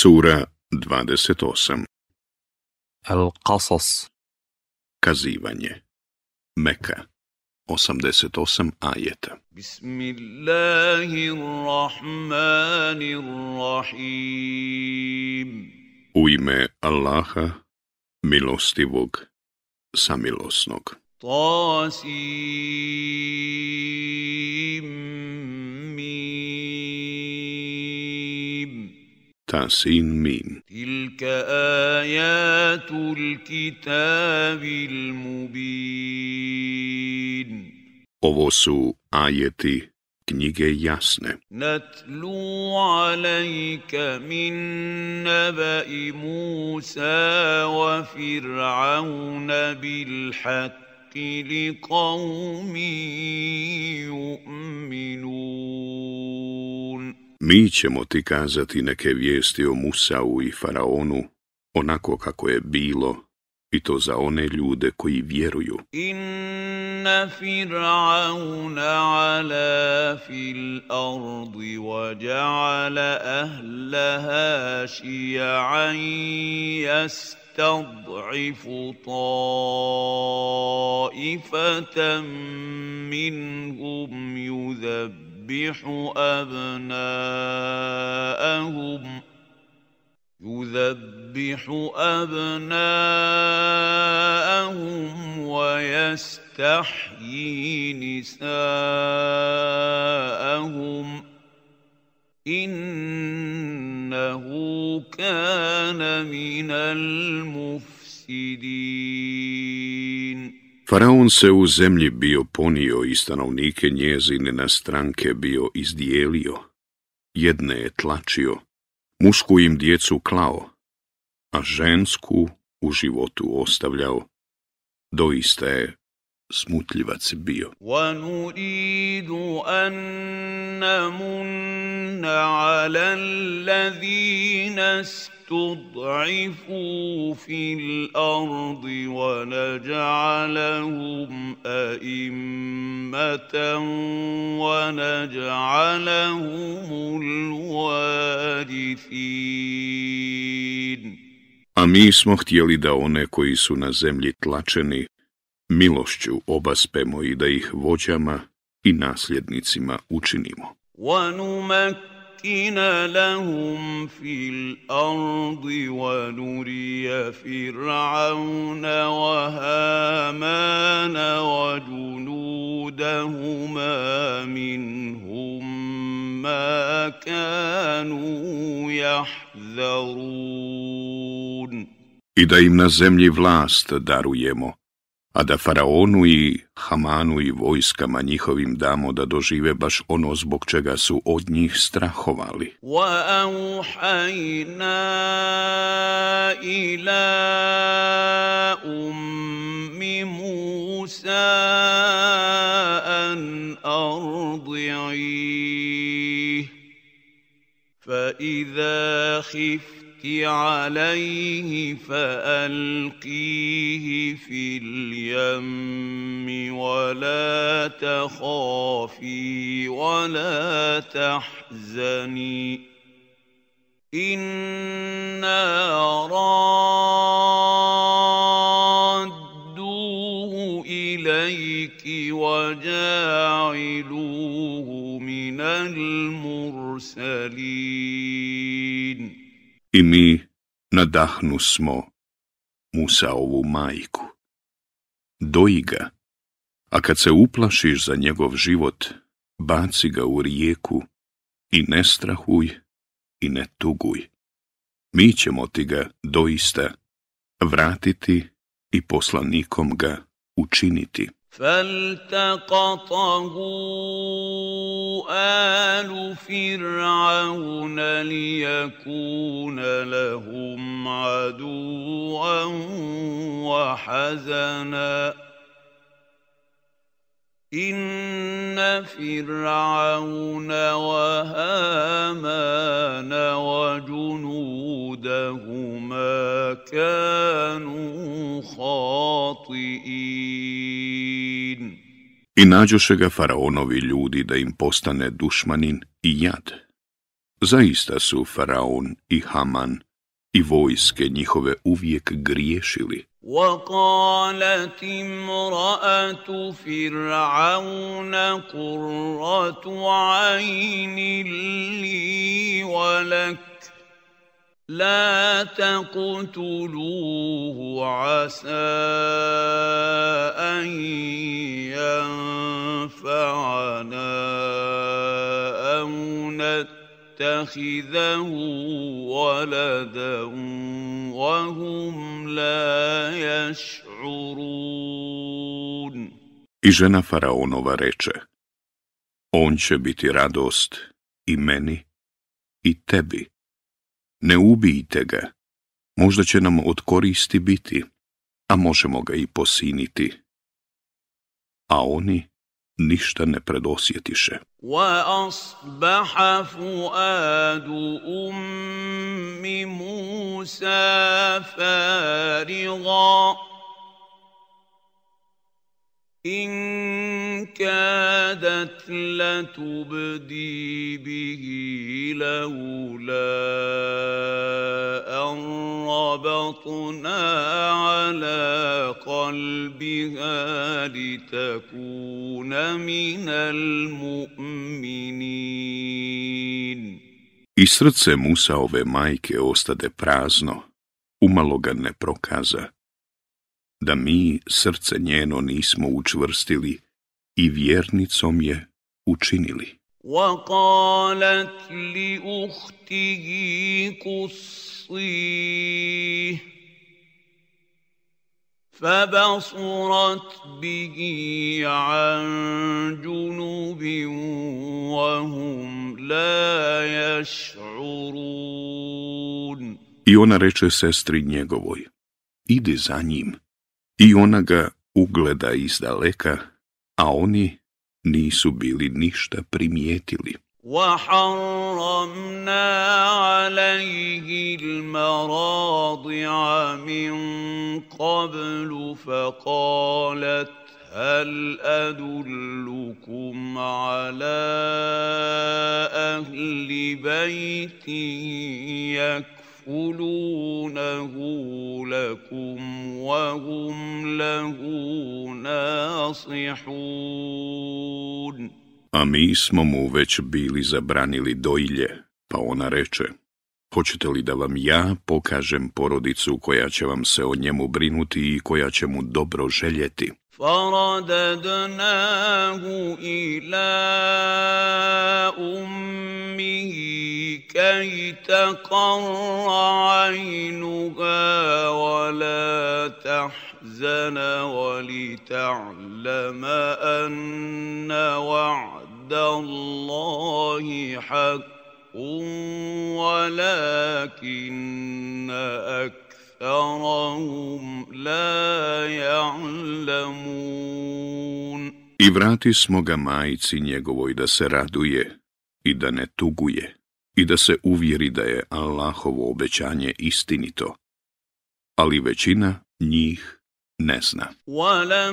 Sura 28 Al-Qasas Kazivanje Meka 88 ajeta Bismillahirrahmanirrahim U ime Allaha, milostivog, samilosnog Tasim تاسين ميم تلك آيات الكتاب المبين Ovo su ajeti knjige jasne. Natlu alejka min nebai Musa wa Fir'auna bil haqq li qavmi yu'minun. Mi ćemo ti kazati neke vijesti o Musau i Faraonu, onako kako je bilo, i to za one ljude koji vjeruju. Inna fir'auna ala fil ardi wa ja'ala ahlaha šija'an يستضعف ta'ifatan منهم يذبح يذبح أبناءهم يذبح أبناءهم ويستحيي نساءهم إنه كان من المفسدين Faraon se u zemlji bio ponio i stanovnike njezine na stranke bio izdijelio. Jedne je tlačio, mušku im djecu klao, a žensku u životu ostavljao. Doista je smutljivac bio. وَنُرِيدُ عَلَى الَّذِينَ استضعفوا في الارض ونجعلهم ائمه ونجعلهم الوارثين A mi smo htjeli da one koji su na zemlji tlačeni, milošću obaspemo i da ih vođama i nasljednicima učinimo. لنفتن لهم في الأرض ونري فرعون وهامان وجنودهما منهم ما كانوا يحذرون إذا da im na دارو vlast a da faraonu i Hamanu i vojskama njihovim damo da dožive baš ono zbog čega su od njih strahovali. عَلَيْهِ فَأَلْقِيهِ فِي الْيَمِّ وَلَا تَخَافِي وَلَا تَحْزَنِي إِنَّا رَادُّوهُ إِلَيْكِ وَجَاعِلُوهُ مِنَ الْمُرْسَلِينَ i mi nadahnu smo Musa ovu majku. Doji ga, a kad se uplašiš za njegov život, baci ga u rijeku i ne strahuj i ne tuguj. Mi ćemo ti ga doista vratiti i poslanikom ga učiniti. فالتقطه آل فرعون ليكون لهم عدوا وحزناً إن فرعون وهامان وجنودهما kanu خاطئين I nađoše ga faraonovi ljudi da im postane dušmanin i jad. Zaista su faraon i Haman i vojske njihove uvijek griješili وقالت امراه فرعون قره عين لي ولك لا تقتلوه عسى ان ينفعنا او نتقى ولدا وهم لا I žena Faraonova reče, on će biti radost i meni i tebi. Ne ubijte ga, možda će nam od koristi biti, a možemo ga i posiniti. A oni ništa ne predosjetiše. وَأَصْبَحَ فُؤَادُ أُمِّ مُوسَى فَارِغًا In كادت لتبدي به لولا أن ربطنا على قلبها لتكون من المؤمنين I srce Musa ove majke ostade prazno, umalo ne prokaza da mi srce njeno nismo učvrstili i vjernicom je učinili. وقالت لأخته قصي فبصرت به عن جنوب وهم لا يشعرون I ona reče sestri njegovoj, idi za njim, I ona ga ugleda iz daleka, a oni nisu bili ništa primijetili. وحرمنا عليه المراضع من قبل فقالت هل ادلكم على اهل بيت يكفر U لَكُمْ A mi smo mu već bili zabranili doilje, pa ona reče, hoćete li da vam ja pokažem porodicu koja će vam se o njemu brinuti i koja će mu dobro željeti? فرددناه الى امه كي تقر عينها ولا تحزن ولتعلم ان وعد الله حق ولكن اكثر I vrati smo ga majici njegovoj da se raduje i da ne tuguje i da se uvjeri da je Allahovo obećanje istinito, ali većina njih ne zna. وَلَمَّا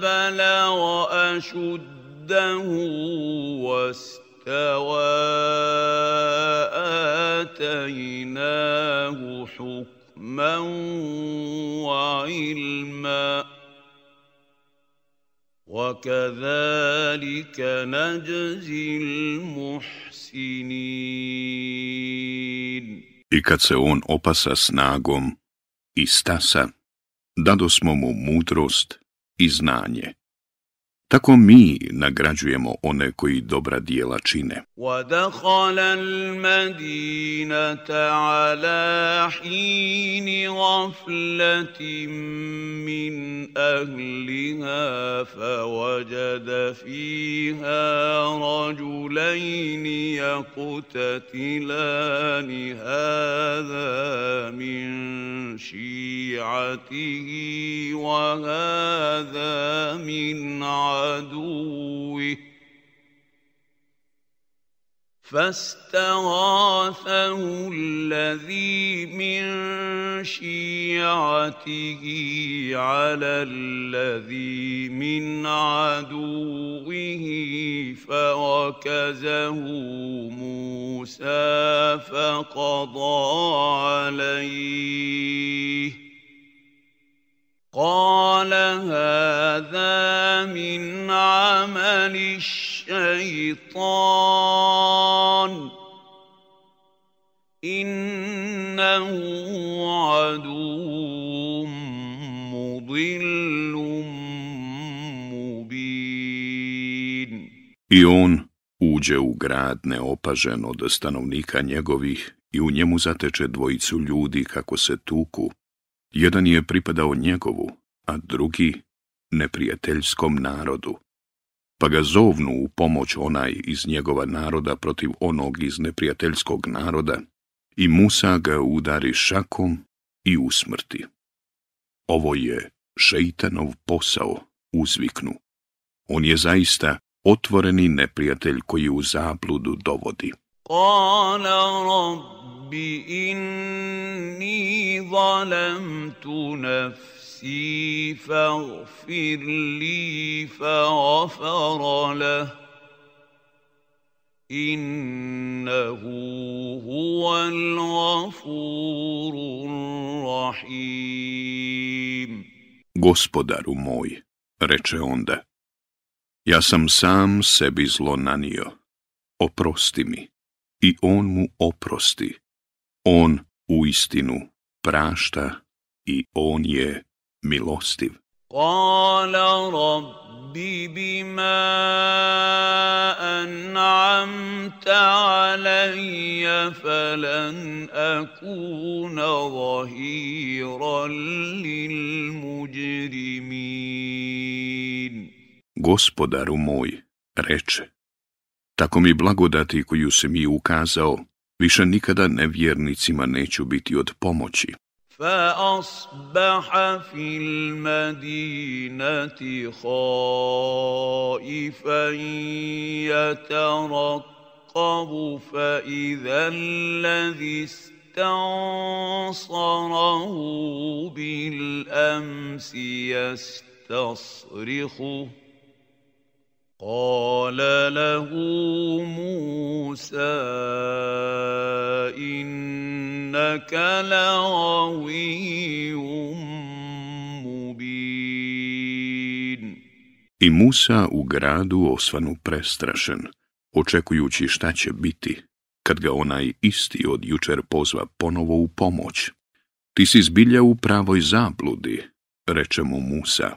بَلَغَ أَشُدَّهُ واتيناه حكما وعلما وكذلك نجزي المحسنين I kad se on opasa snagom i stasa, dado smo mu mudrost i znanje. Tako mi nagrađujemo one koji dobra dijela čine. وَدَخَلَ الْمَدِينَةَ عَلَى حِينِ غَفْلَةٍ مِّنْ أَهْلِهَا فَوَجَدَ فِيهَا رَجُلَيْنِ يَقْتَتِلَانِ هَذَا مِنْ شِيعَتِهِ وَهَذَا مِنْ عَدُوِّهِ عدوه فاستغاثه الذي من شيعته على الذي من عدوه فوكزه موسى فقضى عليه قال هذا من عمل الشيطان I on uđe u grad neopažen od stanovnika njegovih i u njemu zateče dvojicu ljudi kako se tuku, jedan je pripadao njegovu, a drugi neprijateljskom narodu, pa ga zovnu u pomoć onaj iz njegova naroda protiv onog iz neprijateljskog naroda, i Musa ga udari šakom i usmrti. Ovo je šeitanov posao, uzviknu. On je zaista otvoreni neprijatelj koji u zabludu dovodi bi inni zalamtu nafsij, faghfirli faghfarlah, innehu huval Gospodaru moj, reče onda, ja sam sam sebi zlo nanio, oprosti mi, i on mu oprosti, on uistinu prašta i on je milostiv. Kala rabbi bima an'amta alajja falan akuna zahiran lil Gospodaru moj, reče, tako mi blagodati koju se mi ukazao, više nikada nevjernicima neću biti od pomoći. فأصبح في المدينة خائفا يترقب فإذا الذي استنصره بالأمس يستصرخه قال له موسى انك لغوي مبين I Musa u gradu osvanu prestrašen, očekujući šta će biti, kad ga onaj isti od jučer pozva ponovo u pomoć. Ti si zbilja u pravoj zabludi, reče mu Musa.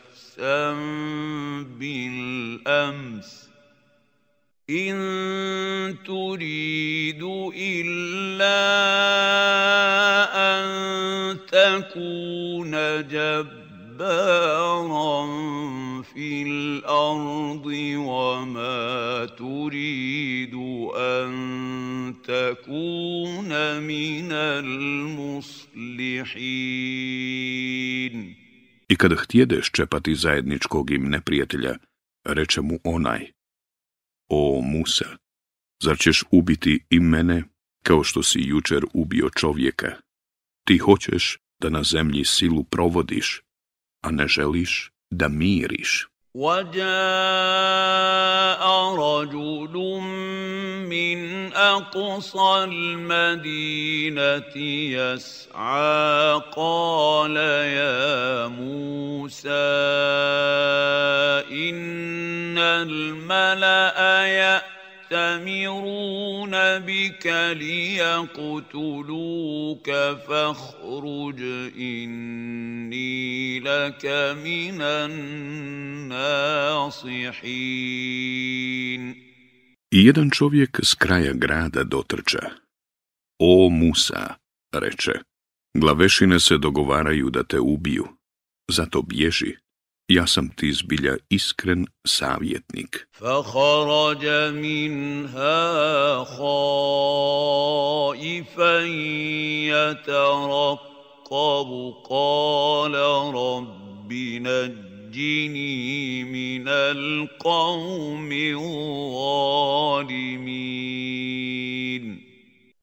بأسا بالأمس إن تريد إلا أن تكون جبارا في الأرض وما تريد أن تكون من المصلحين I kada htjede ščepati zajedničkog im neprijatelja, reče mu onaj, O Musa, zar ćeš ubiti i mene, kao što si jučer ubio čovjeka? Ti hoćeš da na zemlji silu provodiš, a ne želiš da miriš. وجاء رجل من اقصى المدينه يسعى قال يا موسى ان الملا ياتي يأتمرون بك ليقتلوك فاخرج إني لك من الناصحين I jedan čovjek s kraja grada dotrča. O Musa, reče, glavešine se dogovaraju da te ubiju, zato bježi ja sam ti zbilja iskren savjetnik. فَخَرَجَ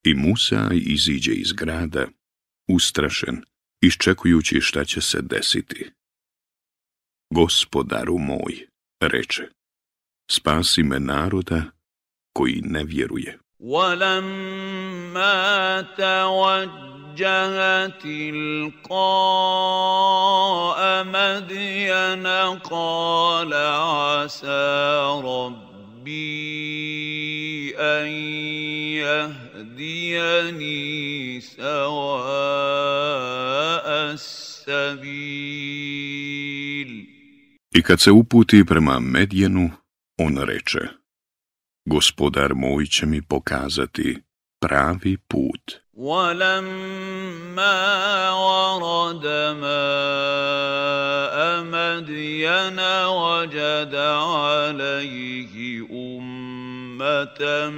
I Musa iziđe iz grada, ustrašen, iščekujući šta će se desiti. Gospodaru moj, reče, spasi me naroda koji ne vjeruje. وَلَمَّا توجه تلقاء مدين قال عسى ربي أن يهديني سواء السبيل I kad se uputi prema Medjenu, on reče, gospodar moj će mi pokazati pravi put. وَلَمَّا وَرَدَ مَاءَ مَدْيَنَ وَجَدَ عَلَيْهِ أُمَّةً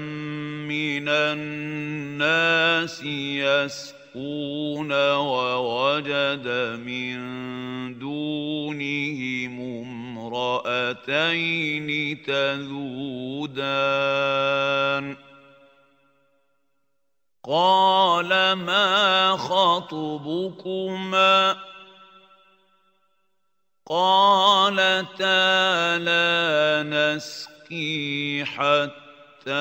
من النَّاسِ يسقون يتقون ووجد من دونهم امرأتين تذودان قال ما خطبكما قالتا لا نسقي حتى A kad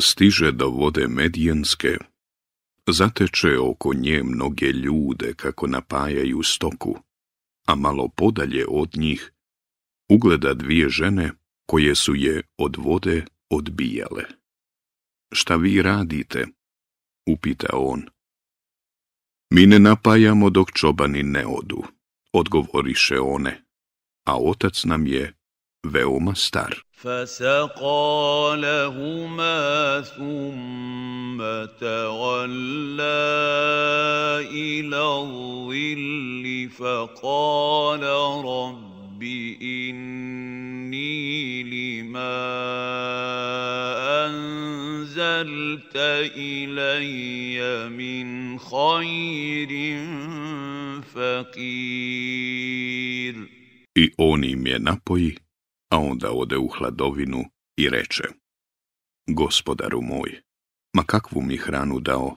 stiže do vode Medijenske, zateče oko nje mnoge ljude kako napajaju stoku, a malo podalje od njih ugleda dvije žene koje su je od vode odbijale šta vi radite? upita on. Mi ne napajamo dok čobani ne odu, odgovoriše one, a otac nam je veoma star. فسقى لهما ثم تولى إلى الظل فقال رب i on im je napoji, a onda ode u hladovinu i reče Gospodaru moj, ma kakvu mi hranu dao,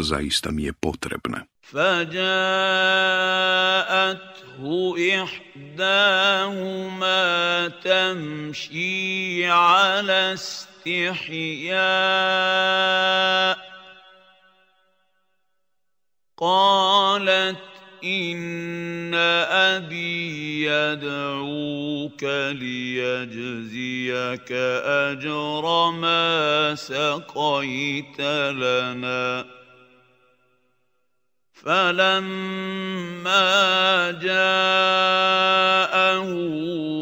zaista mi je potrebna. فجاءته إحداهما تمشي على استحياء قالت إن أبي يدعوك ليجزيك أجر ما سقيت لنا فلما جاءه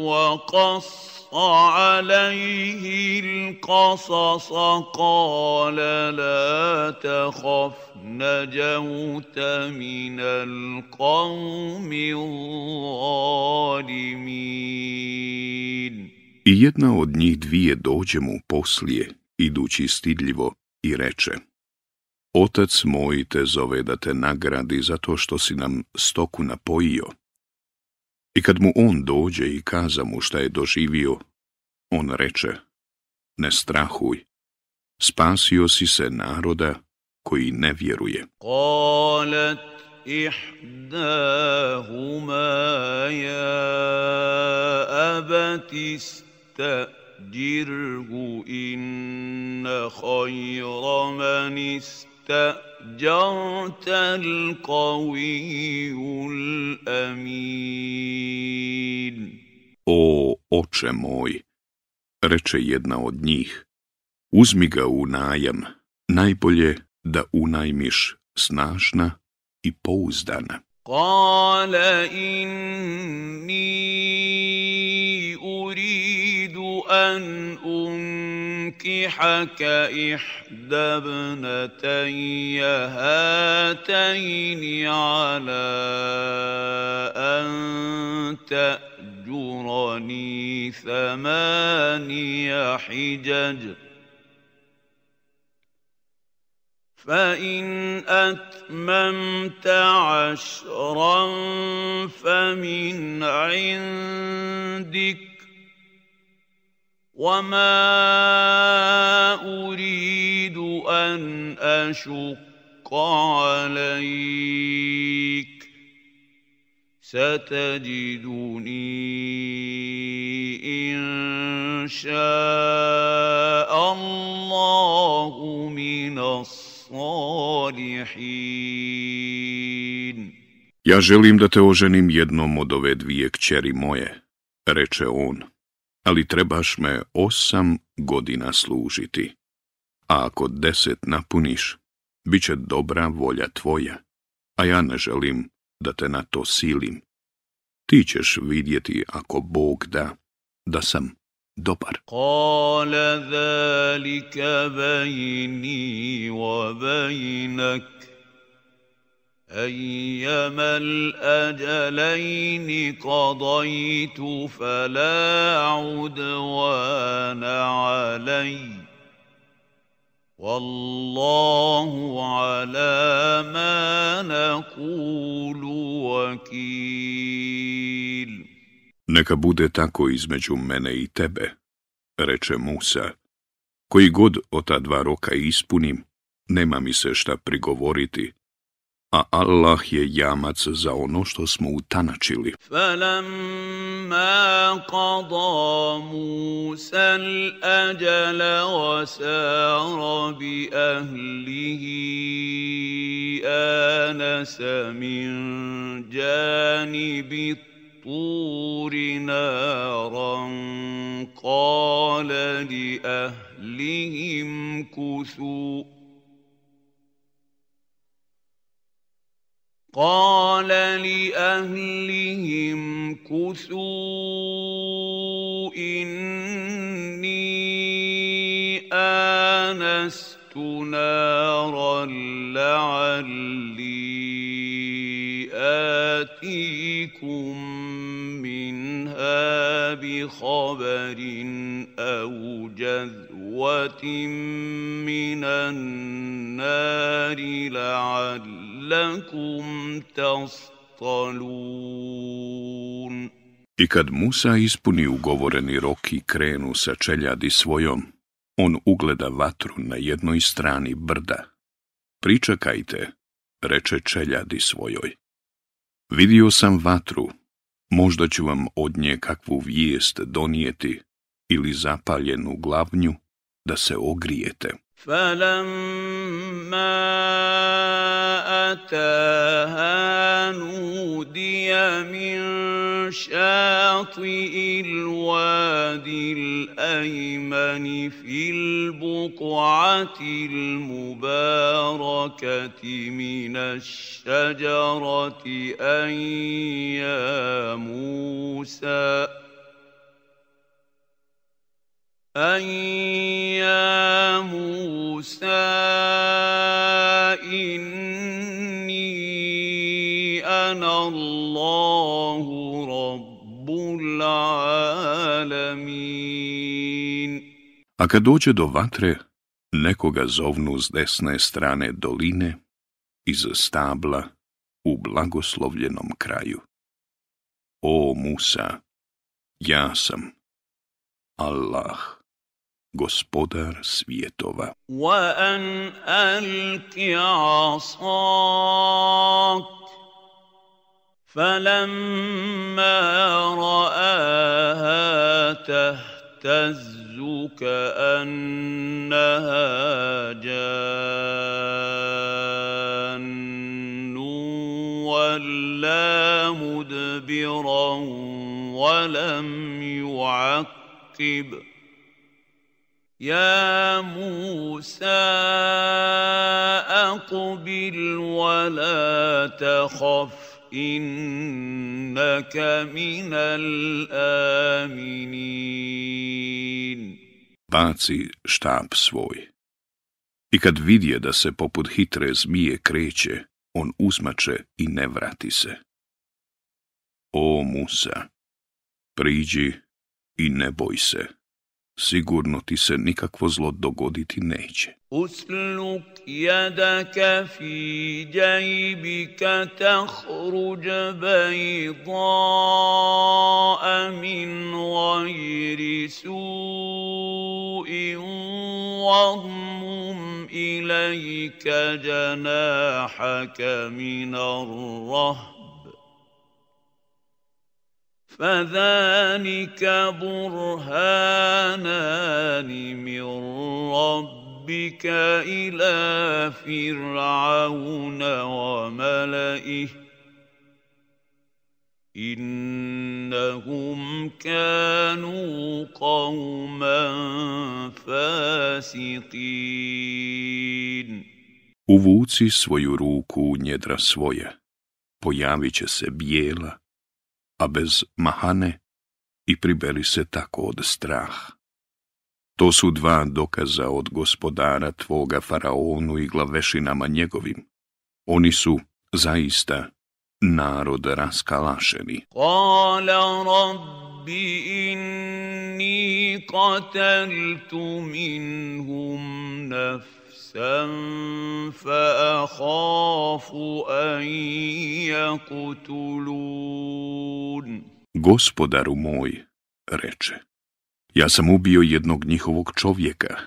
وقص عليه القصص قال لا تخف نجوت من القوم I jedna od njih dvije dođe mu poslije, idući stidljivo, i reče – Otac moj te zove da te nagradi zato što si nam stoku napojio. I kad mu on dođe i kaza mu šta je doživio, on reče, ne strahuj, spasio si se naroda koji ne vjeruje. Kalet ihdahuma ja abatista Dirgu inna استأجرت القوي الأمين O oče moj, reče jedna od njih, uzmi ga u najam, najbolje da unajmiš snažna i pouzdana. Kale inni uridu an um أنكحك إحدى ابنتي هاتين على أن تأجرني ثماني حجج فإن أتممت عشرا فمن عندك وما اريد ان اشق عليك ستجدني ان شاء الله من الصالحين Ja želim da te oženim jednom od ove dvije kćeri moje, reče on ali trebaš me osam godina služiti. A ako deset napuniš, bit će dobra volja tvoja, a ja ne želim da te na to silim. Ti ćeš vidjeti ako Bog da, da sam dobar. Kale zalika vejni wa vejnak. أيما الأجلين قضيت فلا عدوان علي والله على ما نقول وكيل Neka bude tako između mene i tebe, reče Musa. Koji god od ta dva roka ispunim, nema mi se šta prigovoriti, a Allah je jamac za ono što smo utanačili. فَلَمَّا قَضَى مُوسَى الْأَجَلَ وَسَارَ بِأَهْلِهِ آنَسَ مِنْ جَانِبِ الطور نارا قال لأهلهم كثوا قال لأهلهم كثوا إني آنست نارا لعلي آتيكم منها بخبر أو جذوة من النار لعلي I kad Musa ispuni ugovoreni rok i krenu sa čeljadi svojom, on ugleda vatru na jednoj strani brda. Pričekajte, reče čeljadi svojoj. Vidio sam vatru, možda ću vam od nje kakvu vijest donijeti ili zapaljenu glavnju da se ogrijete. Falamma أتاها نودي من شاطئ الوادي الأيمن في البقعة المباركة من الشجرة أن يا موسى أن A kad dođe do vatre, nekoga zovnu s desne strane doline, iz stabla, u blagoslovljenom kraju. O Musa, ja sam Allah. gospodar svijetova. وَأَنْ أَلْكِ عَصَاكَ فَلَمَّا رَآهَا تَهْتَزُّ كَأَنَّهَا جَانٌّ وَلَا مُدْبِرًا وَلَمْ يُعَقِّبْ ۚ Musa, aqbil اقبل ولا innaka min minal aminin. baci štab svoj i kad vidje da se poput hitre zmije kreće on uzmače i ne vrati se o musa priđi i ne boj se sigurno ti se nikakvo zlo dogoditi neće. Usluk jadaka fi džajbika tahruđ bajdaa min gajri su'in vahmum ilajka janahaka min arrahma. فذلك برهانان من ربك إلى فرعون وملئه إنهم كانوا قوما فاسقين Uvuci svoju ruku u njedra svoja, pojavit će se bijela, a bez mahane i pribeli se tako od strah. To su dva dokaza od gospodara tvoga faraonu i glavešinama njegovim. Oni su zaista narod raskalašeni. Kala rabbi inni kateltu minhum naf نَفْسًا فَأَخَافُ أَنْ يَقْتُلُونَ Gospodaru moj, reče, ja sam ubio jednog njihovog čovjeka,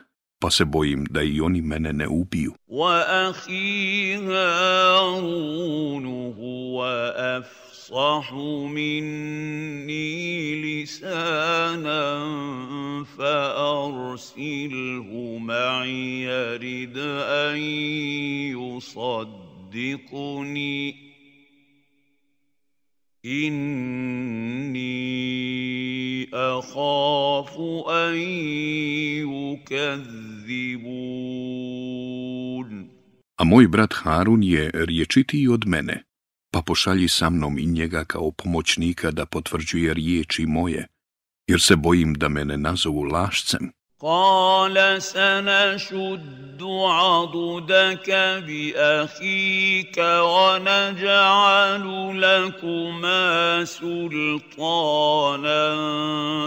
pa se bojim da i oni mene ne ubiju. وَأَخِي هَارُونُ هُوَ أَفْرَ أفصح مني لسانا فأرسله معي يرد أن يصدقني إني أخاف أن يكذبون. A moj brat Harun je riječitiji od mene, pa pošalji sa mnom i njega kao pomoćnika da potvrđuje riječi moje, jer se bojim da mene nazovu lašcem. قال سنشد عضدك بأخيك ونجعل لكما سلطانا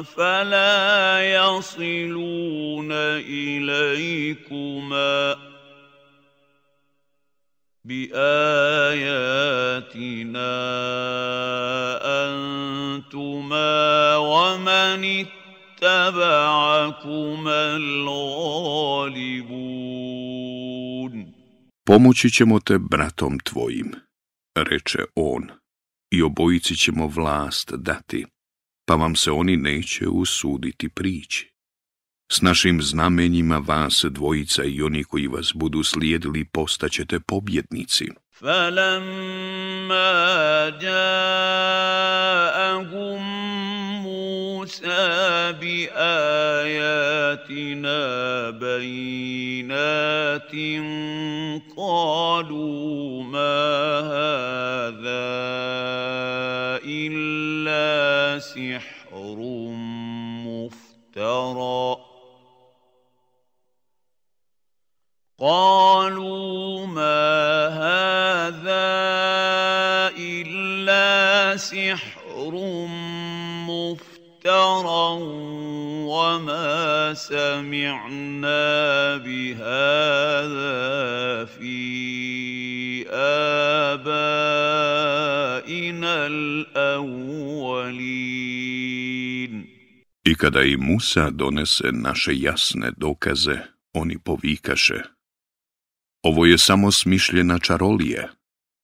فلا يصلون إليكما bi أنتما antuma al الغالبون Pomoći ćemo te bratom tvojim, reče on, i obojici ćemo vlast dati, pa vam se oni neće usuditi prići. S našim znamenjima vas dvojica i oni koji vas budu slijedili postaćete pobjednici. قالوا ما هذا الا سحر مفترى وما سمعنا بهذا في آبائنا الأولين I kada im Musa donese naše jasne dokaze, oni povikaše – Ovo je samo smišljena čarolije.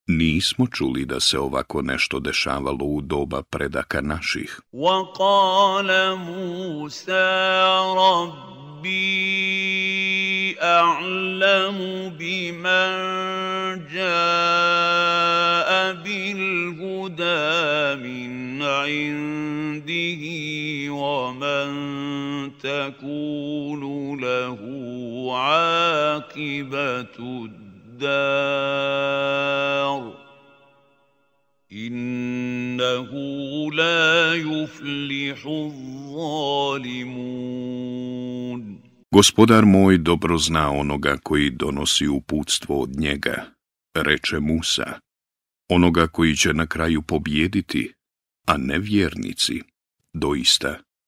Nismo čuli da se ovako nešto dešavalo u doba predaka naših. ربي اعلم بمن جاء بالهدى من عنده ومن تكون له عاقبه الدار innahu la yuflihu Gospodar moj dobro zna onoga koji donosi uputstvo od njega, reče Musa, onoga koji će na kraju pobjediti, a ne vjernici, doista,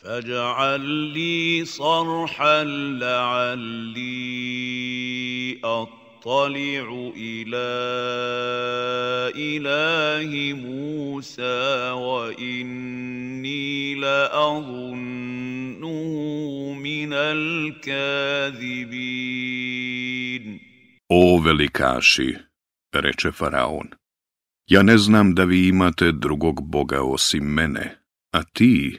فاجعل لي صرحا لعلي اطلع الى اله موسى واني لاظنه من الكاذبين O velikaši, reče Faraon, ja ne znam da vi imate drugog boga osim mene, a ti,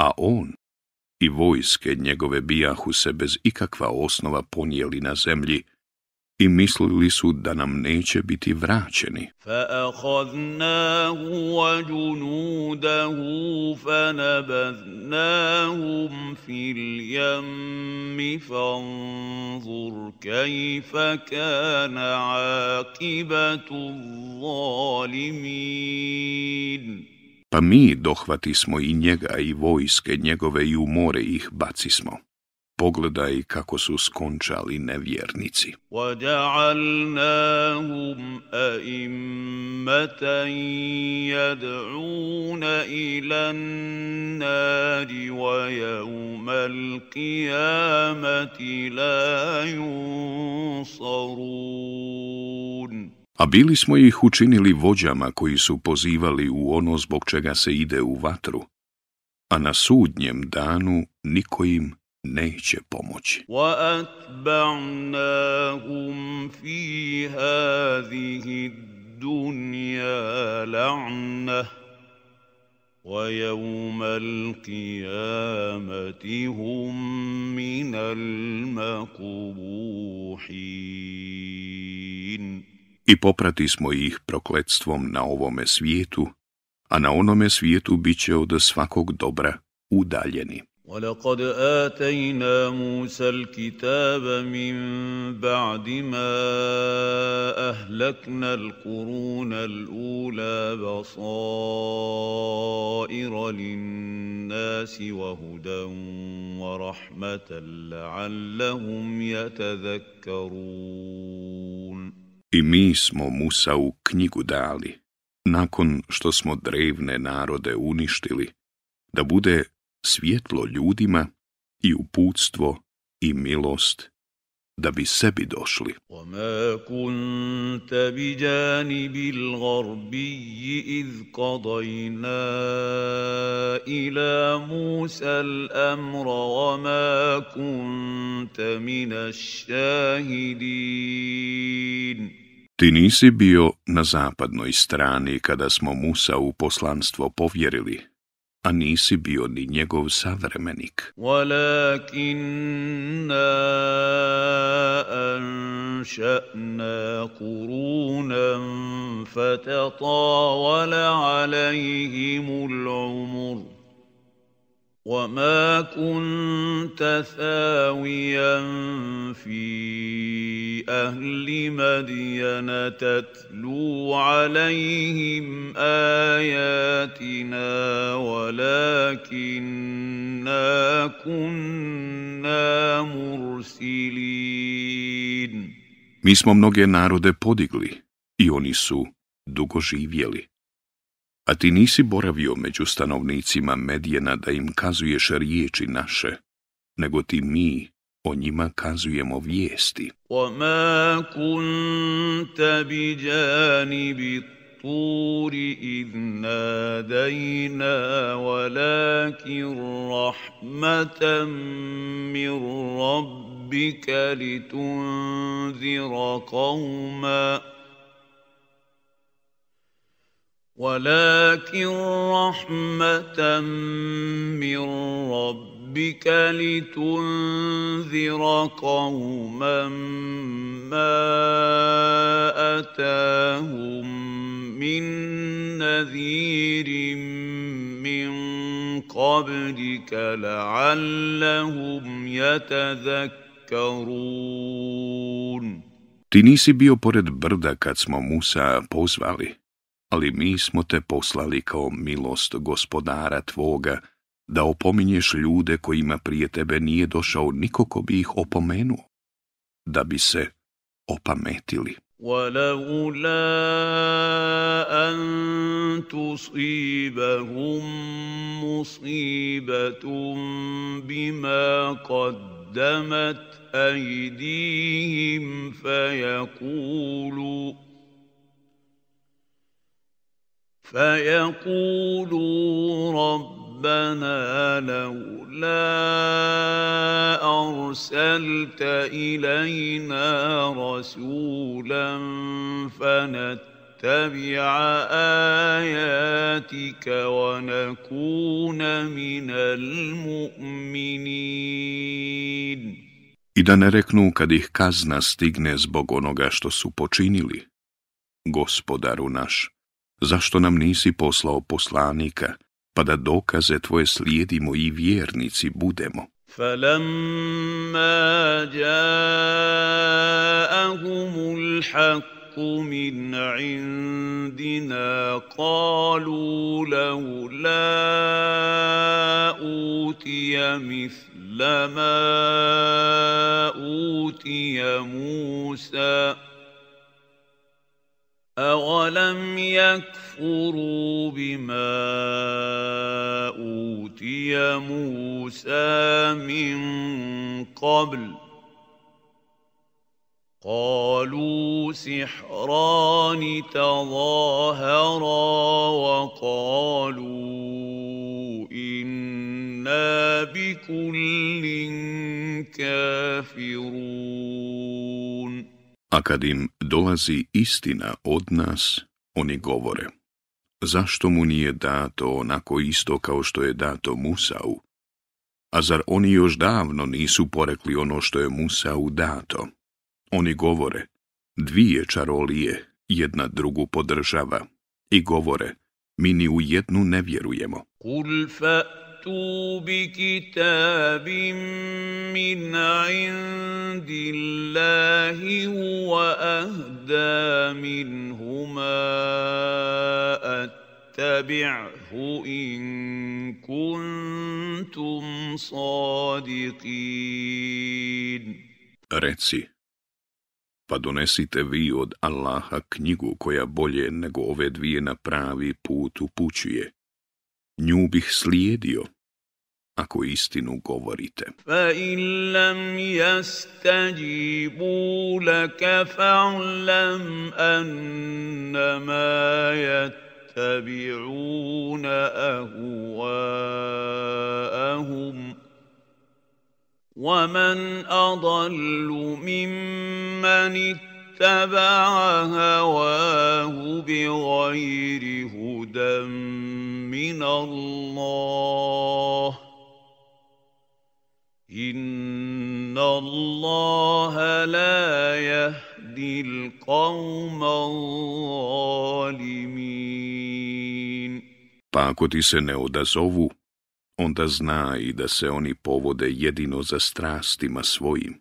a on i vojske njegove bijahu se bez ikakva osnova ponijeli na zemlji i mislili su da nam neće biti vraćeni. Fa'akadnahu wa junudahu fanabadnahum fil jammi fanzur kajfa kana akibatu zalimin. Pa mi dohvatismo i njega i vojske njegove i u more ih bacismo. Pogledaj kako su skončali nevjernici. وَجَعَلْنَاهُمْ أَئِمَّةً يَدْعُونَ إِلَى a bili smo ih učinili vođama koji su pozivali u ono zbog čega se ide u vatru, a na sudnjem danu niko im neće pomoći. «Wa وَأَتْبَعْنَاهُمْ فِي هَذِهِ الدُّنْيَا لَعْنَةً وَيَوْمَ الْقِيَامَةِ هُمْ minal makubuhin» i poprati smo ih prokletstvom na ovome svijetu, a na onome svijetu bit će od svakog dobra udaljeni. ولقد آتينا موسى الكتاب من بعد ما أهلكنا القرون الأولى بصائر للناس وهدى ورحمة لعلهم يتذكرون I mi smo u knjigu dali, nakon što smo drevne narode uništili, da bude svjetlo ljudima i uputstvo i milost da bi sebi došli. Ti nisi bio na zapadnoj strani kada smo Musa u poslanstvo povjerili, a nisi bio ni njegov savremenik. Walakinna anša'na kurunan fatatawala alaihimul umur. وما كنت ثاويا في اهل مدين تتلو عليهم اياتنا ولكنا كنا مرسلين Mi smo mnoge narode podigli i oni su dugo živjeli. a ti nisi boravio među stanovnicima medijena da im kazuješ riječi naše, nego ti mi o njima kazujemo vijesti. O ma kunta bi bit turi idna dajna, walakin rahmatan mir rabbika li tunzira ولكن رحمة من ربك لتنذر قوما ما أتاهم من نذير من قبلك لعلهم يتذكرون Ti nisi bio pored brda kad smo Musa pozvali. ali mi smo te poslali kao milost gospodara tvoga, da opominješ ljude kojima prije tebe nije došao niko ko bi ih opomenuo, da bi se opametili. ولولا أن تصيبهم مصيبة فيقولوا ربنا لولا أرسلت إلينا رسولا فنتبع آياتك ونكون من المؤمنين I da ne reknu kad ih kazna stigne zbog onoga što su počinili, gospodaru naš, zašto nam nisi poslao poslanika, pa da dokaze tvoje slijedimo i vjernici budemo. فَلَمَّا جَاءَهُمُ الْحَقُّ مِنْ عِنْدِنَا قَالُوا لَوْلَا أُوتِيَ مِثْلَ مَا أُوتِيَ مُوسَى أَوَلَمْ يَكْفُرُوا بِمَا أُوتِيَ مُوسَىٰ مِن قَبْلُ قالوا سحران تظاهرا وقالوا انا بكل كافرون A kad im dolazi istina od nas, oni govore. Zašto mu nije dato onako isto kao što je dato Musau? A zar oni još davno nisu porekli ono što je Musau dato? Oni govore, dvije čarolije jedna drugu podržava i govore, mi ni u jednu ne vjerujemo tu بِكِتَابٍ مِّنْ عند اللَّهِ هو مِنْهُمَا أَتَّبِعْهُ إِن كُنْتُمْ صَادِقِينَ Reci, pa donesite vi od Allaha knjigu koja bolje nego ove dvije na pravi put upućuje. nju bih slijedio ako istinu govorite. Fa in lam yastajibu laka fa'lam annama yattabi'una ahwa'ahum ومن أضل ممن اتبع اتبع هواه بغير هدى من الله ان الله لا يهدي القوم الظالمين Pa ako ti se ne odazovu, onda znaj da se oni povode jedino za strastima svojim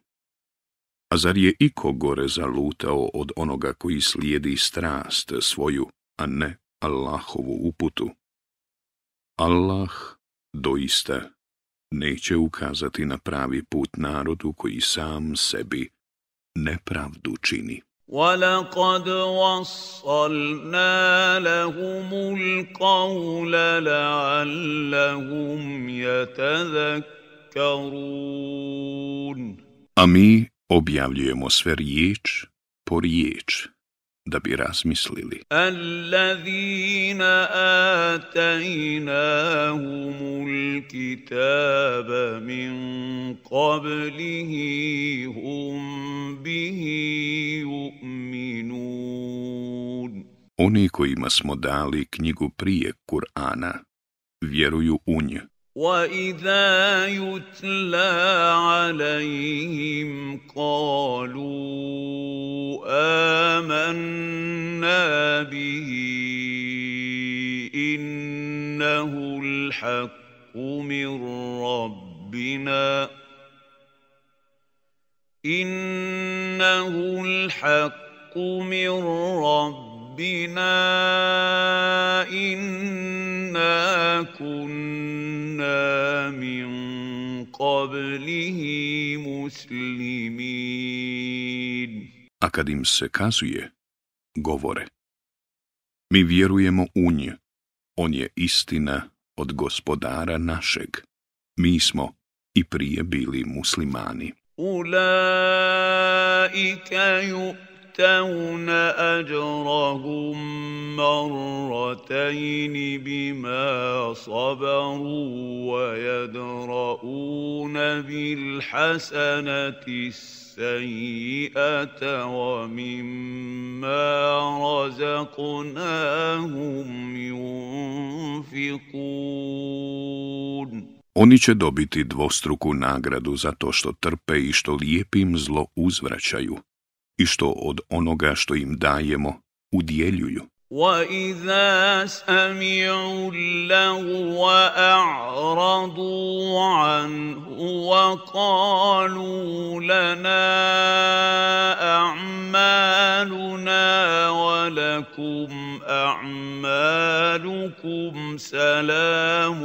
a zar je iko gore zalutao od onoga koji slijedi strast svoju, a ne Allahovu uputu? Allah doista neće ukazati na pravi put narodu koji sam sebi nepravdu čini. وَلَقَدْ وَصَّلْنَا لَهُمُ الْقَوْلَ لَعَلَّهُمْ يَتَذَكَّرُونَ A mi objavljujemo sve riječ po riječ, da bi razmislili. Allazina kitaba min qablihi hum bihi Oni kojima smo dali knjigu prije Kur'ana, vjeruju u nju. واذا يتلى عليهم قالوا امنا به انه الحق من ربنا انه الحق من ربنا رَبِّنَا إِنَّا A kad im se kazuje, govore. Mi vjerujemo u nje. On je istina od gospodara našeg. Mi smo i prije bili muslimani. Ulaika يؤتون أجرهم مرتين بما صبروا ويدرؤون بالحسنة السيئة ومما رزقناهم ينفقون Oni će dobiti dvostruku nagradu za to što trpe i što lijepim zlo uzvraćaju – i što od onoga što im dajemo udjeljuju. واذا سمعوا اللغو اعرضوا عنه وقالوا لنا اعمالنا ولكم اعمالكم سلام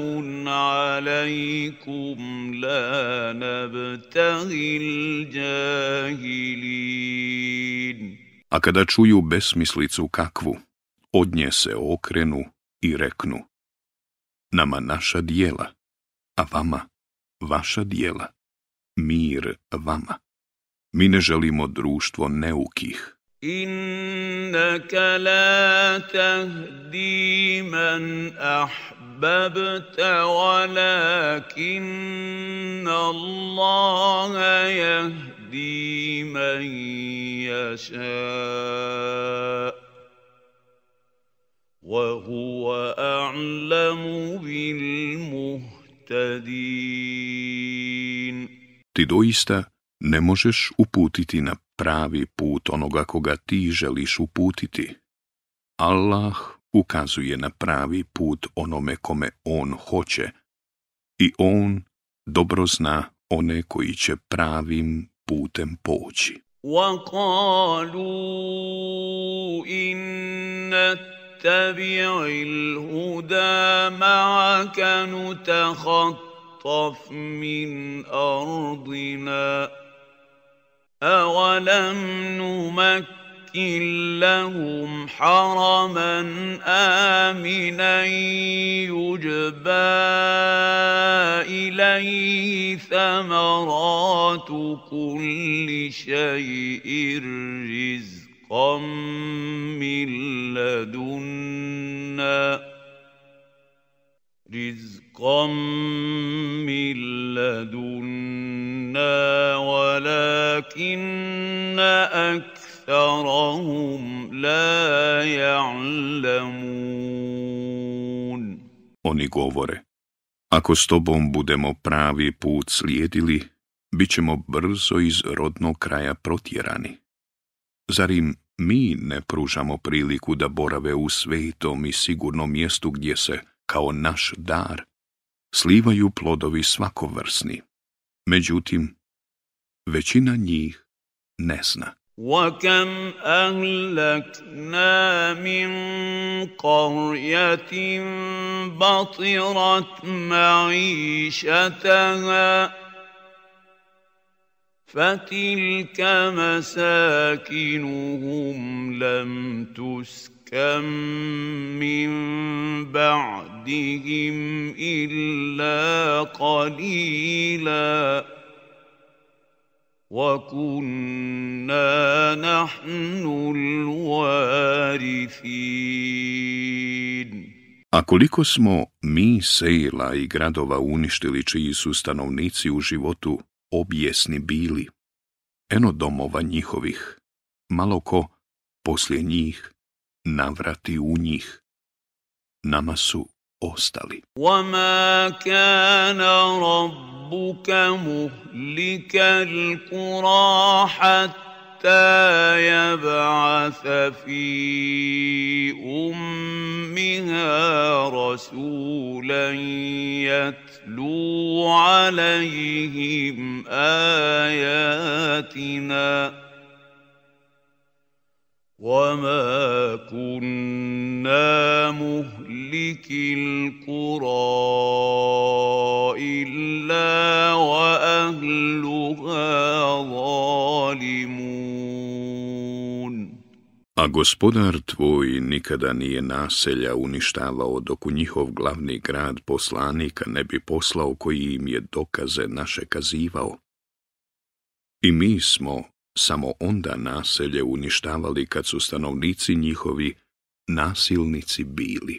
عليكم لا نبتغي الجاهلين A kada čuju besmislicu kakvu, od nje se okrenu i reknu Nama naša dijela, a vama vaša dijela, mir vama. Mi ne želimo društvo neukih. Innaka la tahdi man ahbabta, walakinna Allaha man وَهُوَ أَعْلَمُ بِالْمُهْتَدِينَ Ti doista ne možeš uputiti na pravi put onoga koga ti želiš uputiti. Allah ukazuje na pravi put onome kome on hoće i on dobro zna one koji će pravim putem poći. وَقَالُوا إِنَّ نتبع الهدى معك نتخطف من أرضنا أولم نمكن لهم حرما آمنا يجبى إليه ثمرات كل شيء رزقا رزقا من لدنا رزقا من لدنا ولكن أكثرهم لا Oni govore, ako s tobom budemo pravi put slijedili, bit ćemo brzo iz rodnog kraja protjerani. Zar im mi ne pružamo priliku da borave u svetom i sigurnom mjestu gdje se, kao naš dar, slivaju plodovi svakovrsni. Međutim, većina njih ne zna. فتلك مساكنهم لم تسكن من بعدهم إلا قليلا وكنا نحن الوارثين A koliko smo mi sela i gradova uništili čiji su stanovnici u životu objesni bili, eno domova njihovih, malo ko poslije njih navrati u njih. Nama su ostali. وَمَا كَانَ رَبُّكَ muhlika الْقُرَى حَتَّى يَبْعَثَ fi ummiha. رسولا يتلو عليهم اياتنا وما كنا مهلك القرى الا واهلها ظالمون A gospodar tvoj nikada nije naselja uništavao dok u njihov glavni grad poslanika ne bi poslao koji im je dokaze naše kazivao. I mi smo samo onda naselje uništavali kad su stanovnici njihovi nasilnici bili.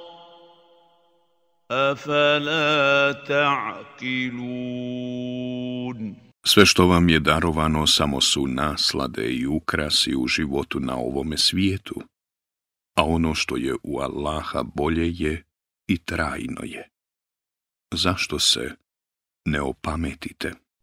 Sve što vam je darovano samo su naslade i ukrasi u životu na ovome svijetu, a ono što je u Allaha bolje je i trajno je. Zašto se ne opametite?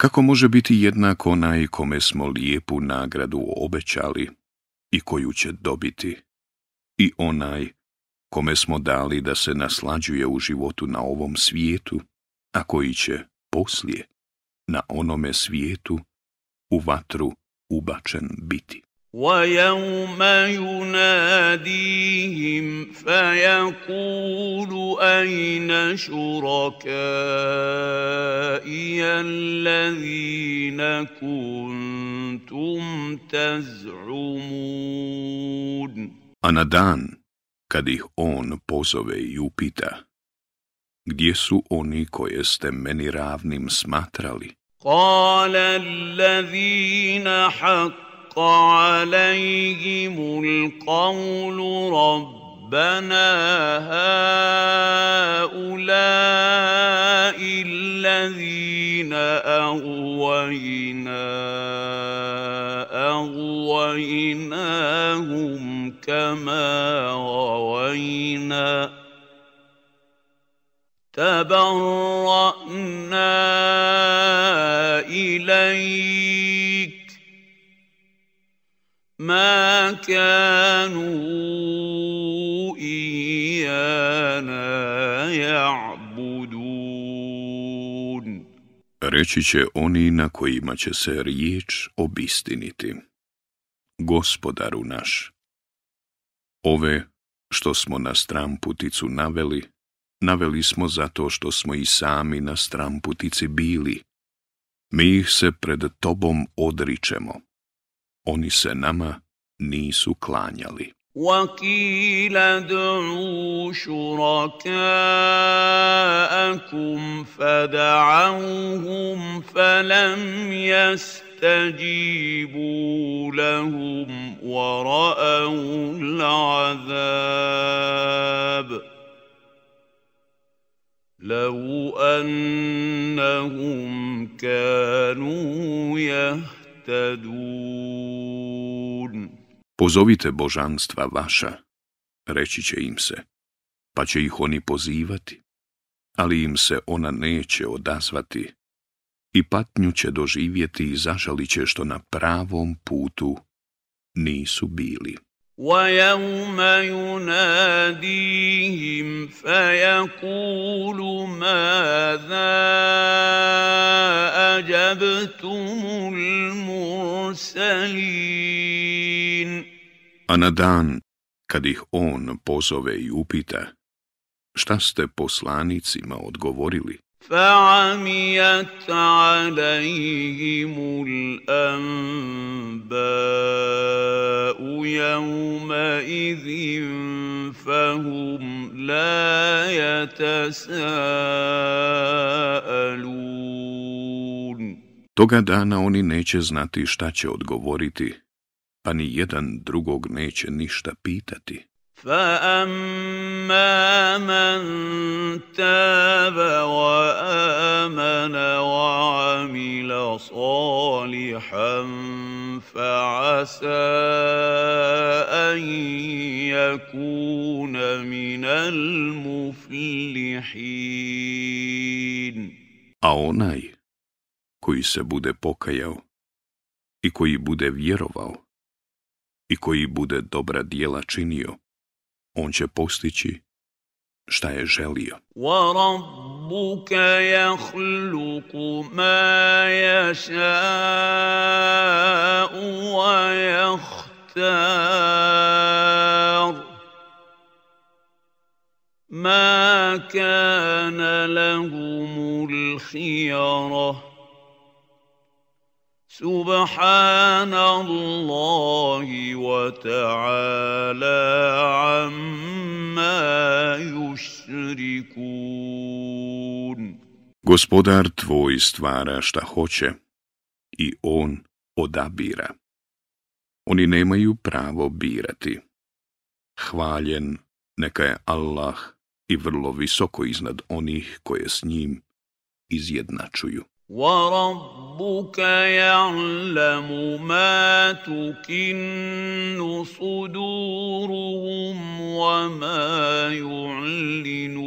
Kako može biti jednak onaj kome smo lijepu nagradu obećali i koju će dobiti? I onaj kome smo dali da se naslađuje u životu na ovom svijetu, a koji će poslije na onome svijetu u vatru ubačen biti. ويوم يناديهم فيقول أين شركائي الذين kuntum taz'umun. A na dan, kad ih on pozove i upita, gdje su oni koje ste meni ravnim smatrali? Kala allazina haqqa حق عليهم القول ربنا هؤلاء الذين أغوينا أغويناهم كما غوينا تبرأنا إليك Ma kanu إيانا ja'budun. Reći će oni na kojima će se riječ obistiniti. Gospodaru naš, ove što smo na stramputicu naveli, naveli smo zato što smo i sami na stramputici bili. Mi ih se pred tobom odričemo Oni se nama nisu klanjali. وقيل ادعوا شركاءكم فدعوهم فلم يستجيبوا لهم وراوا العذاب لو انهم كانوا يهتدون Pozovite božanstva vaša, reći će im se, pa će ih oni pozivati, ali im se ona neće odazvati i patnju će doživjeti i zažalit će što na pravom putu nisu bili. وَيَوْمَ يُنَادِيهِمْ فَيَقُولُ مَاذَا أَجَبْتُمُ الْمُرْسَلِينَ A na dan, kad ih on pozove i upita, šta ste poslanicima odgovorili, فعميت عليهم الانباء يومئذ فهم لا يتساءلون Toga dana oni neće znati šta će odgovoriti, pa ni jedan drugog neće ništa pitati. فَأَمَّا من تَابَ وَآمَنَ وَعَمِلَ صَالِحًا فعسى ان يَكُونَ مِنَ الْمُفْلِحِينَ a onaj koji se bude pokajao i koji bude vjerovao i koji bude dobra dijela činio on će postići šta je želio. وَرَبُّكَ يَخْلُقُ مَا يَشَاءُ وَيَخْتَارُ مَا كَانَ لَهُمُ الْخِيَرَةُ سبحان wa ta'ala amma yushrikun. Gospodar tvoj stvara šta hoće i on odabira. Oni nemaju pravo birati. Hvaljen neka je Allah i vrlo visoko iznad onih koje s njim izjednačuju. وربك يعلم ما تكن صدورهم وما يعلنون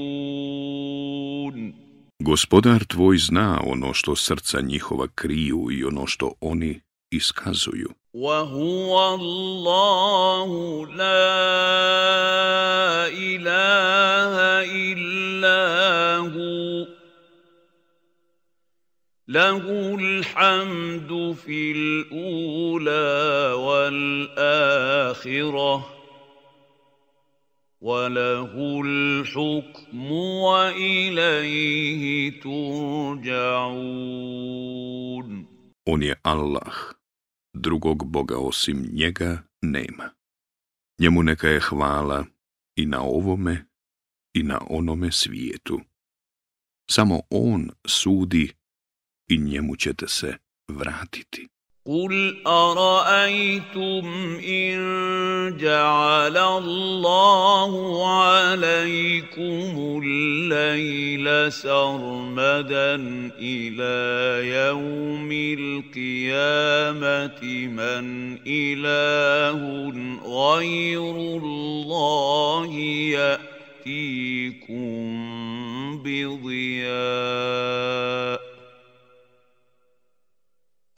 Gospodar tvoj zna ono što srca njihova kriju i ono što oni iskazuju. وَهُوَ اللَّهُ لَا إِلَهَ إِلَّا هُوَ له الحمد في wa lahu وله الحكم واليه ترجعون On je Allah, drugog Boga osim njega nema. Njemu neka je hvala i na ovome i na onome svijetu. Samo On sudi i njemu ćete se vratiti. قل أرأيتم إن جعل الله عليكم الليل سرمدا إلى يوم القيامة من إله غير الله يأتيكم بضياء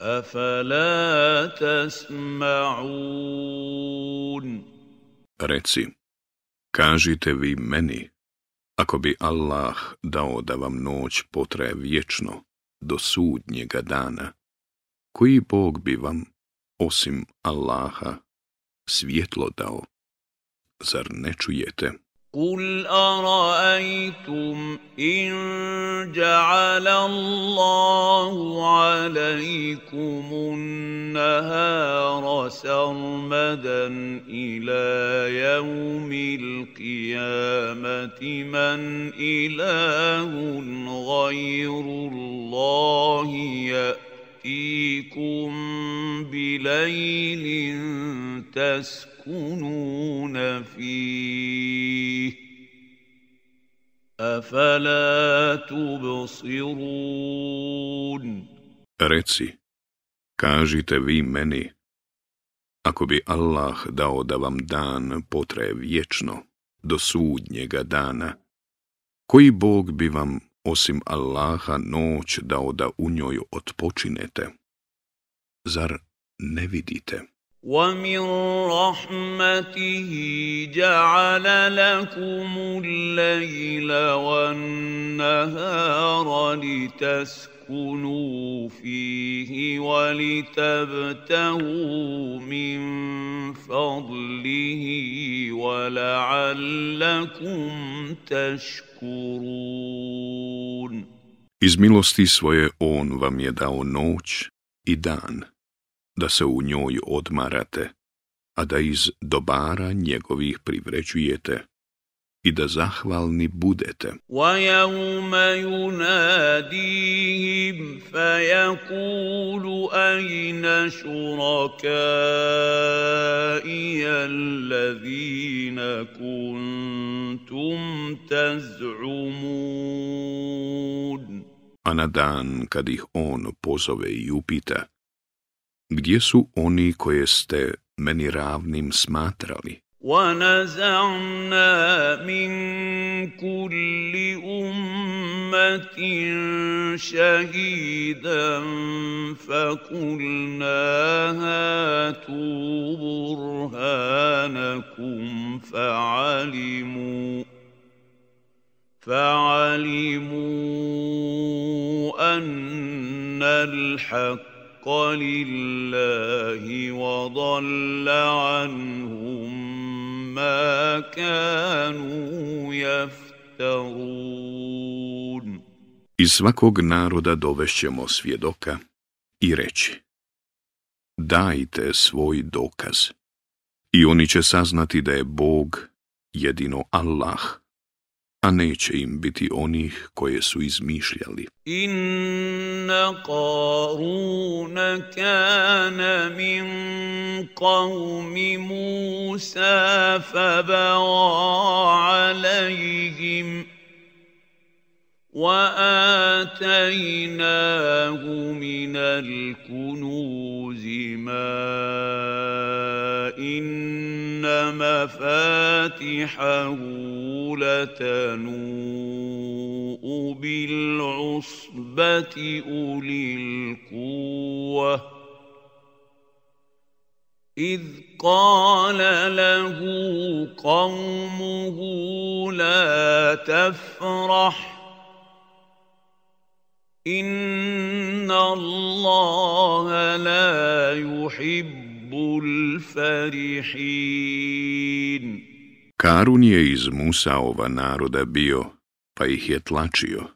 Afala tasma'un. Reci, kažite vi meni, ako bi Allah dao da vam noć potraje vječno do sudnjega dana, koji Bog bi vam, osim Allaha, svjetlo dao? Zar ne čujete? قل ارايتم ان جعل الله عليكم النهار سرمدا الى يوم القيامه من اله غير الله ياتي ياتيكم بليل تسكنون فيه افلا Reci, kažite vi meni, ako bi Allah dao da vam dan potre vječno, do sudnjega dana, koji Bog bi vam osim Allaha noć dao da u njoj otpočinete. Zar ne vidite? ومن رحمته جعل لكم الليل والنهار لتسكنوا فيه ولتبتغوا من فضله ولعلكم تشكرون Iz milosti svoje on vam je dao noć i dan da se u njoj odmarate, a da iz dobara njegovih privrećujete i da zahvalni budete. yunadihim fa فَيَقُولُ i شُرَكَائِيَ الَّذِينَ kuntum taz'umun. A na dan kad ih on pozove i upita, Gdje su oni koje ste meni ravnim smatrali? ونزعنا من كل أمة شهيدا فقلنا هاتوا برهانكم فعلموا فعلموا أن الحق حقا Iz svakog naroda dovešćemo svjedoka i reći Dajte svoj dokaz i oni će saznati da je Bog jedino Allah a neće im biti onih koje su izmišljali. Inna Karuna kana min qawmi Musa faba'a alaihim. واتيناه من الكنوز ما ان مفاتحه لتنوء بالعصبه اولي القوه إذ قال له قومه لا تفرح Inna la yuhibbul farihin. Karun je iz ova naroda bio, pa ih je tlačio.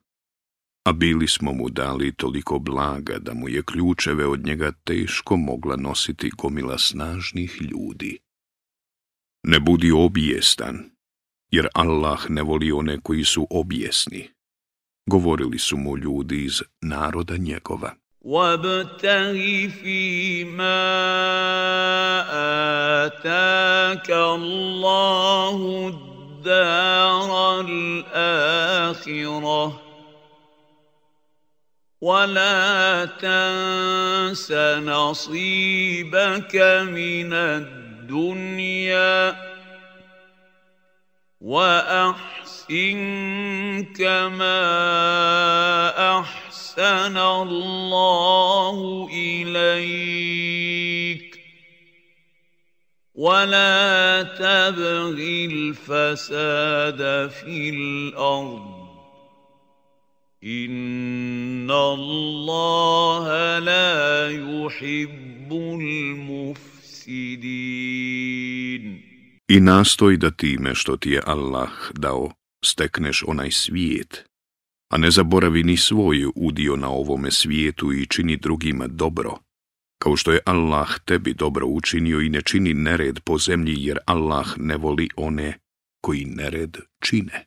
A bili smo mu dali toliko blaga da mu je ključeve od njega teško mogla nositi komila snažnih ljudi. Ne budi objestan, jer Allah ne voli one koji su objesni. govorili su mu ljudi iz naroda njegova. وَابْتَغِ فِي مَا آتَاكَ اللَّهُ الدَّارَ الْآخِرَةَ وَلَا تَنْسَ نَصِيبَكَ مِنَ الدُّنْيَا واحسن كما احسن الله اليك ولا تبغ الفساد في الارض ان الله لا يحب المفسدين i nastoj da time što ti je Allah dao stekneš onaj svijet, a ne zaboravi ni svoj udio na ovome svijetu i čini drugima dobro, kao što je Allah tebi dobro učinio i ne čini nered po zemlji jer Allah ne voli one koji nered čine.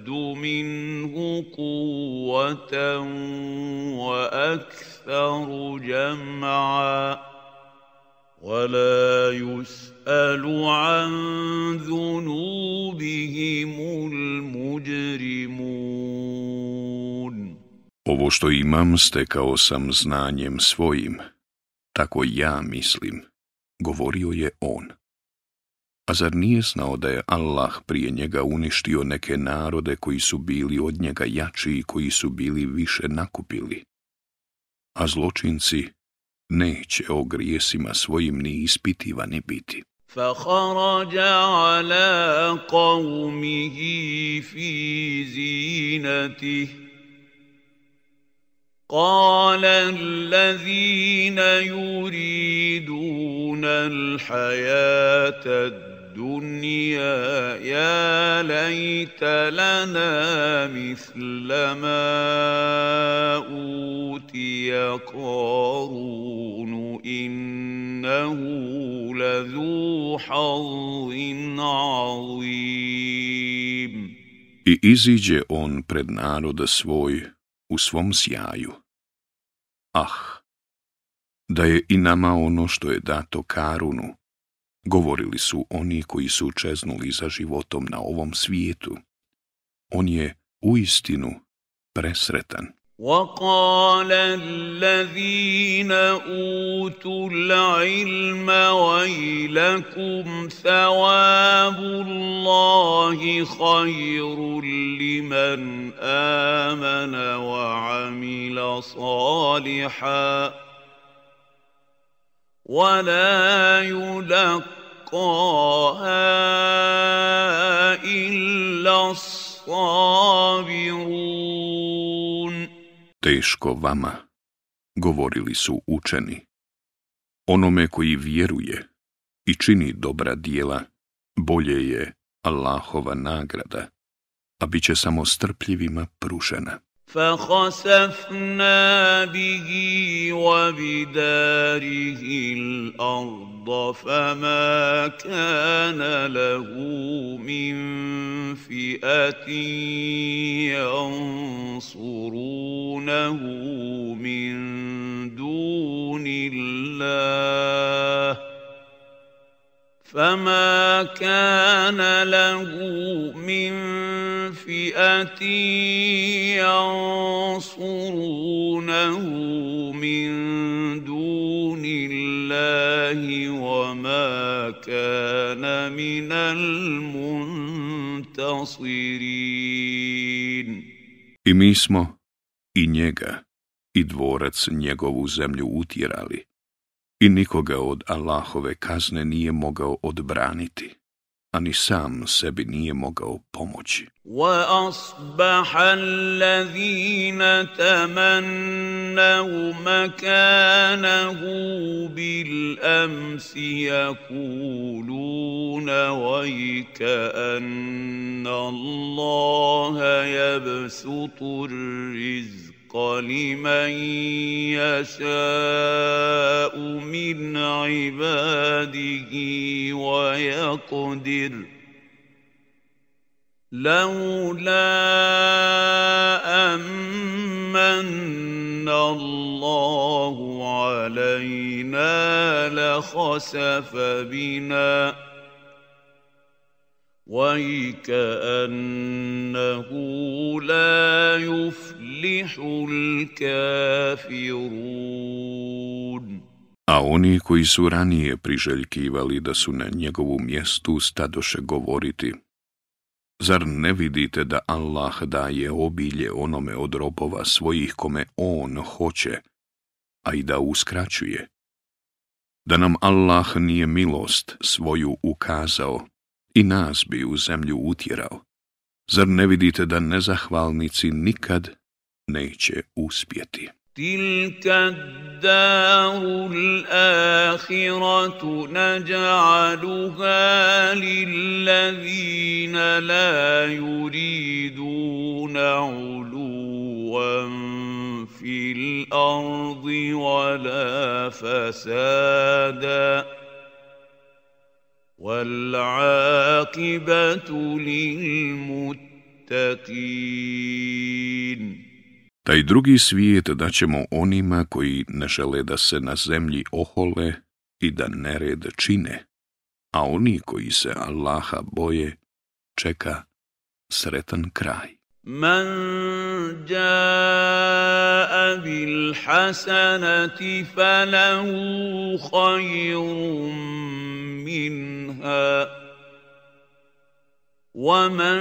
اشد منه قوه واكثر جمعا وَلَا يُسْأَلُ عن ذُنُوبِهِمُ الْمُجْرِمُونَ Ovo što imam stekao sam znanjem svojim, tako ja mislim, govorio je on. A zar nije znao da je Allah prije njega uništio neke narode koji su bili od njega jači i koji su bili više nakupili? A zločinci neće o grijesima svojim ni ispitivani biti. فخرج على قومه في زينته قال الذين يريدون الحياه الدنيا يا ليت لنا مثل ما أوتي قارون إنه لذو حظ عظيم I iziđe on pred naroda svoj u svom sjaju. Ah, da je i nama ono što je dato Karunu, govorili su oni koji su čeznuli za životom na ovom svijetu. On je uistinu presretan. وقال الذين أوتوا العلم ويلكم ثواب الله خير لمن آمن وعمل صالحاً ولا يلقاها إلا الصابرون Teško vama, govorili su učeni. Onome koji vjeruje i čini dobra dijela, bolje je Allahova nagrada, a bit će samo strpljivima pružena. فخسفنا به وبداره الارض فما كان له من فئه ينصرونه من دون الله فما كان له من فئه ينصرونه من دون الله وما I mi smo i njega i dvorac njegovu zemlju utjerali i nikoga od Allahove kazne nije mogao odbraniti, ani sam sebi nije mogao pomoći. Wa asbaha allazina tamannahu makanahu bil amsi yakuluna vajka anna allaha jabsutur rizu. الرزق لمن يشاء من عباده ويقدر لولا أمن الله علينا لخسف بنا وَيْكَأَنَّهُ لَا يُفْلِحُ A oni koji su ranije priželjkivali da su na njegovu mjestu stadoše govoriti Zar ne vidite da Allah daje obilje onome od robova svojih kome On hoće, a i da uskraćuje? Da nam Allah nije milost svoju ukazao, i nas bi u zemlju utjerao. Zar ne vidite da nezahvalnici nikad neće uspjeti? تلك الدار الآخرة نجعلها للذين لا يريدون علوا في الأرض ولا فسادا وَالْعَاقِبَةُ لِلْمُتَّقِينَ Taj drugi svijet daćemo onima koji ne žele da se na zemlji ohole i da nered čine, a oni koji se Allaha boje čeka sretan kraj. من جاء بالحسنه فله خير منها ومن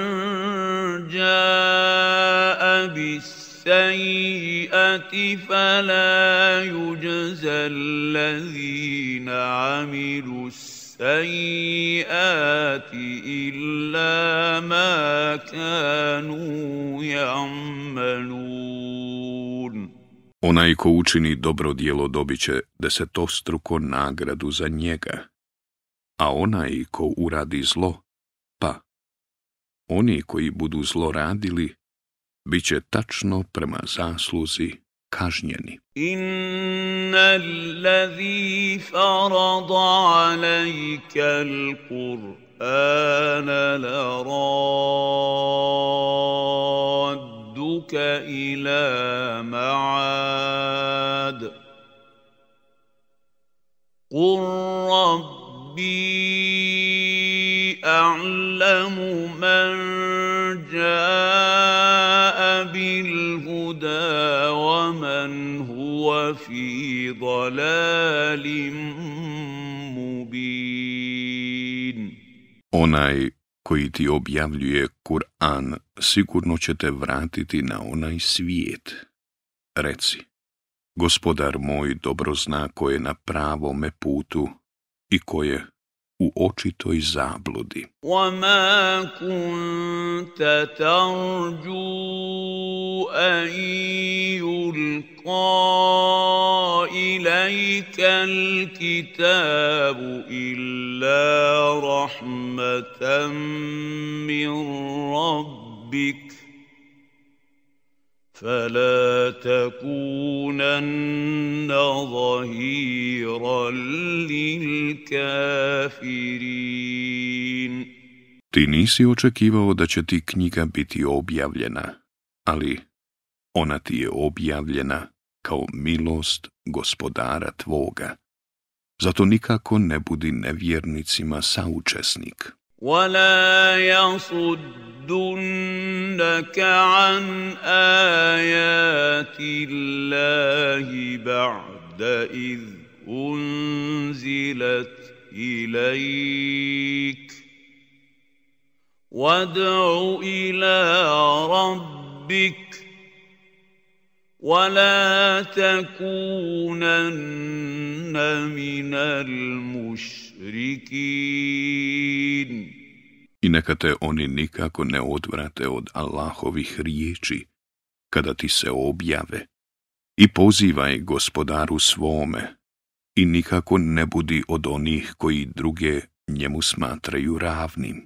جاء بالسيئه فلا يجزى الذين عملوا السيئه السَّيِّئَاتِ إِلَّا مَا كَانُوا Onaj ko učini dobro djelo dobit će desetostruko nagradu za njega, a onaj ko uradi zlo, pa oni koji budu zlo radili, bit će tačno prema zasluzi kažnjeni. Inna allazi farada alajka al-Qur'ana radduka ila ma'ad. Qur rabbi a'lamu man jaa fi dalalim mubin. Onaj koji ti objavljuje Kur'an sigurno će te vratiti na onaj svijet. Reci, gospodar moj dobro zna ko je na pravome putu i ko je u očitoj zabludi. وَمَا كُنْتَ تَرْجُو أَنْ يُلْقَى إِلَيْكَ الْكِتَابُ إِلَّا رَحْمَةً مِّن رَبِّكَ فلا تكونن ظهيرا للكافرين Ti nisi očekivao da će ti knjiga biti objavljena, ali ona ti je objavljena kao milost gospodara tvoga. Zato nikako ne budi nevjernicima saučesnik. ولا يصدنك عن آيات الله بعد إذ أنزلت إليك وادع إلى ربك ولا تكونن من المشركين I neka te oni nikako ne odvrate od Allahovih riječi, kada ti se objave. I pozivaj gospodaru svome, i nikako ne budi od onih koji druge njemu smatraju ravnim.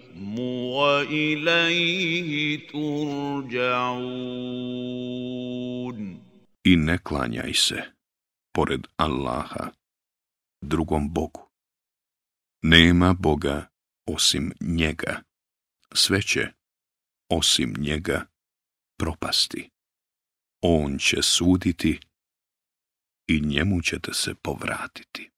mua I ne klanjaj se, pored Allaha, drugom Bogu. Nema Boga osim njega. Sve će, osim njega, propasti. On će suditi i njemu ćete se povratiti.